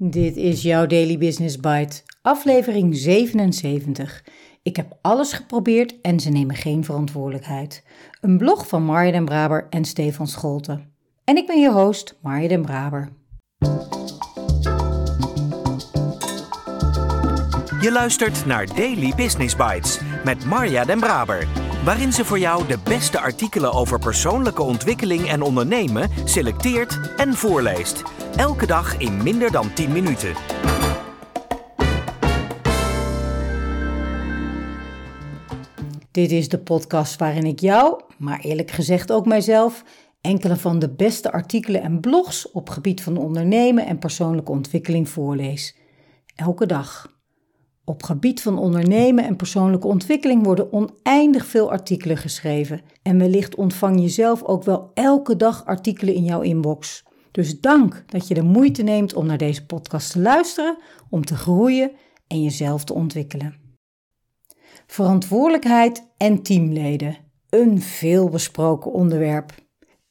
Dit is jouw Daily Business Bite, aflevering 77. Ik heb alles geprobeerd en ze nemen geen verantwoordelijkheid. Een blog van Marja den Braber en Stefan Scholten. En ik ben je host, Marja den Braber. Je luistert naar Daily Business Bites met Marja den Braber, waarin ze voor jou de beste artikelen over persoonlijke ontwikkeling en ondernemen selecteert en voorleest. Elke dag in minder dan 10 minuten. Dit is de podcast waarin ik jou, maar eerlijk gezegd ook mijzelf, enkele van de beste artikelen en blogs op gebied van ondernemen en persoonlijke ontwikkeling voorlees. Elke dag. Op gebied van ondernemen en persoonlijke ontwikkeling worden oneindig veel artikelen geschreven. En wellicht ontvang je zelf ook wel elke dag artikelen in jouw inbox. Dus dank dat je de moeite neemt om naar deze podcast te luisteren, om te groeien en jezelf te ontwikkelen. Verantwoordelijkheid en teamleden. Een veelbesproken onderwerp.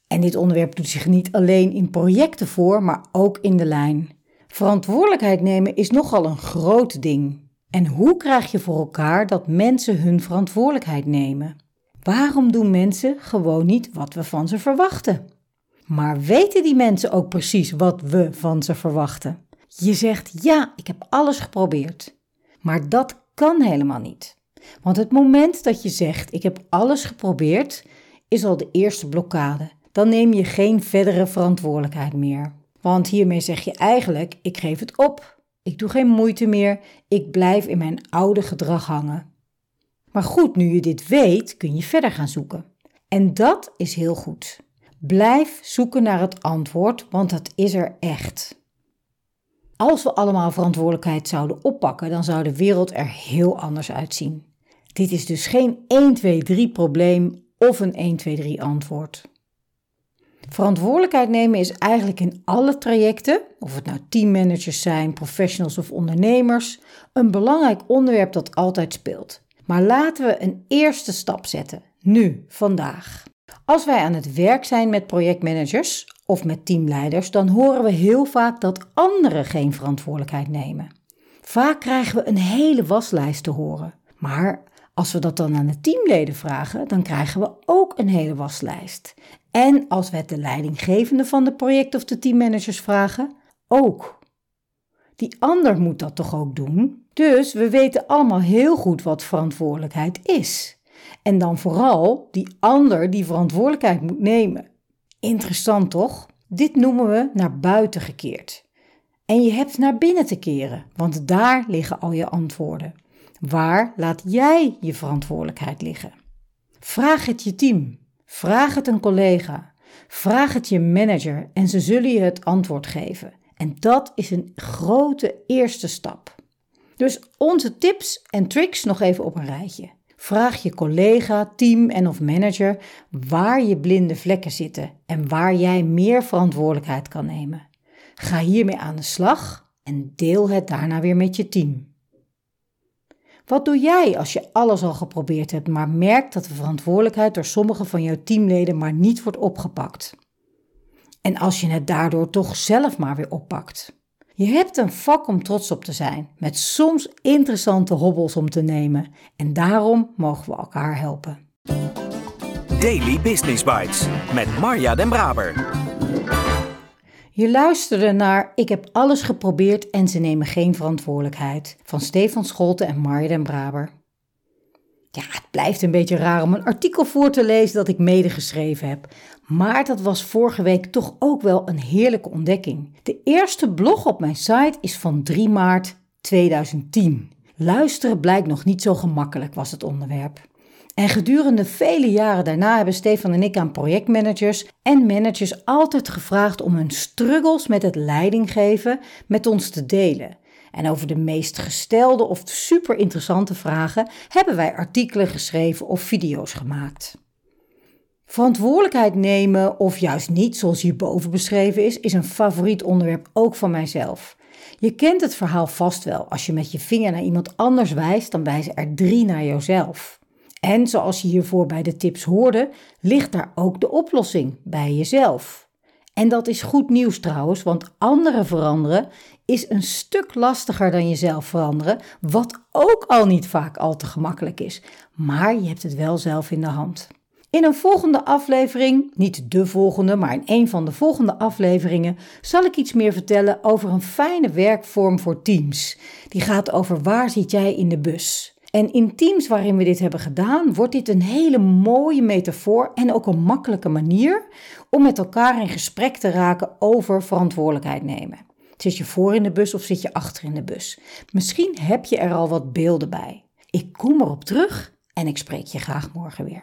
En dit onderwerp doet zich niet alleen in projecten voor, maar ook in de lijn. Verantwoordelijkheid nemen is nogal een groot ding. En hoe krijg je voor elkaar dat mensen hun verantwoordelijkheid nemen? Waarom doen mensen gewoon niet wat we van ze verwachten? Maar weten die mensen ook precies wat we van ze verwachten? Je zegt ja, ik heb alles geprobeerd. Maar dat kan helemaal niet. Want het moment dat je zegt ik heb alles geprobeerd, is al de eerste blokkade. Dan neem je geen verdere verantwoordelijkheid meer. Want hiermee zeg je eigenlijk ik geef het op. Ik doe geen moeite meer, ik blijf in mijn oude gedrag hangen. Maar goed, nu je dit weet, kun je verder gaan zoeken. En dat is heel goed. Blijf zoeken naar het antwoord, want dat is er echt. Als we allemaal verantwoordelijkheid zouden oppakken, dan zou de wereld er heel anders uitzien. Dit is dus geen 1, 2, 3 probleem of een 1, 2, 3 antwoord. Verantwoordelijkheid nemen is eigenlijk in alle trajecten, of het nou teammanagers zijn, professionals of ondernemers, een belangrijk onderwerp dat altijd speelt. Maar laten we een eerste stap zetten, nu, vandaag. Als wij aan het werk zijn met projectmanagers of met teamleiders, dan horen we heel vaak dat anderen geen verantwoordelijkheid nemen. Vaak krijgen we een hele waslijst te horen. Maar als we dat dan aan de teamleden vragen, dan krijgen we ook een hele waslijst. En als we het de leidinggevende van de project of de teammanagers vragen, ook. Die ander moet dat toch ook doen? Dus we weten allemaal heel goed wat verantwoordelijkheid is. En dan vooral die ander die verantwoordelijkheid moet nemen. Interessant toch? Dit noemen we naar buiten gekeerd. En je hebt naar binnen te keren, want daar liggen al je antwoorden. Waar laat jij je verantwoordelijkheid liggen? Vraag het je team. Vraag het een collega. Vraag het je manager en ze zullen je het antwoord geven. En dat is een grote eerste stap. Dus onze tips en tricks nog even op een rijtje. Vraag je collega, team en of manager waar je blinde vlekken zitten en waar jij meer verantwoordelijkheid kan nemen. Ga hiermee aan de slag en deel het daarna weer met je team. Wat doe jij als je alles al geprobeerd hebt, maar merkt dat de verantwoordelijkheid door sommige van jouw teamleden maar niet wordt opgepakt? En als je het daardoor toch zelf maar weer oppakt? Je hebt een vak om trots op te zijn, met soms interessante hobbels om te nemen. En daarom mogen we elkaar helpen. Daily Business Bites met Marja Den Braber. Je luisterde naar Ik heb alles geprobeerd en ze nemen geen verantwoordelijkheid van Stefan Scholten en Marja Braber. Ja, het blijft een beetje raar om een artikel voor te lezen dat ik medegeschreven heb. Maar dat was vorige week toch ook wel een heerlijke ontdekking. De eerste blog op mijn site is van 3 maart 2010. Luisteren blijkt nog niet zo gemakkelijk, was het onderwerp. En gedurende vele jaren daarna hebben Stefan en ik aan projectmanagers en managers altijd gevraagd om hun struggles met het leidinggeven met ons te delen. En over de meest gestelde of super interessante vragen hebben wij artikelen geschreven of video's gemaakt. Verantwoordelijkheid nemen, of juist niet, zoals hierboven beschreven is, is een favoriet onderwerp ook van mijzelf. Je kent het verhaal vast wel. Als je met je vinger naar iemand anders wijst, dan wijzen er drie naar jouzelf. En zoals je hiervoor bij de tips hoorde, ligt daar ook de oplossing bij jezelf. En dat is goed nieuws trouwens, want anderen veranderen is een stuk lastiger dan jezelf veranderen, wat ook al niet vaak al te gemakkelijk is. Maar je hebt het wel zelf in de hand. In een volgende aflevering, niet de volgende, maar in een van de volgende afleveringen, zal ik iets meer vertellen over een fijne werkvorm voor teams. Die gaat over waar zit jij in de bus. En in teams waarin we dit hebben gedaan, wordt dit een hele mooie metafoor en ook een makkelijke manier om met elkaar in gesprek te raken over verantwoordelijkheid nemen. Zit je voor in de bus of zit je achter in de bus? Misschien heb je er al wat beelden bij. Ik kom erop terug en ik spreek je graag morgen weer.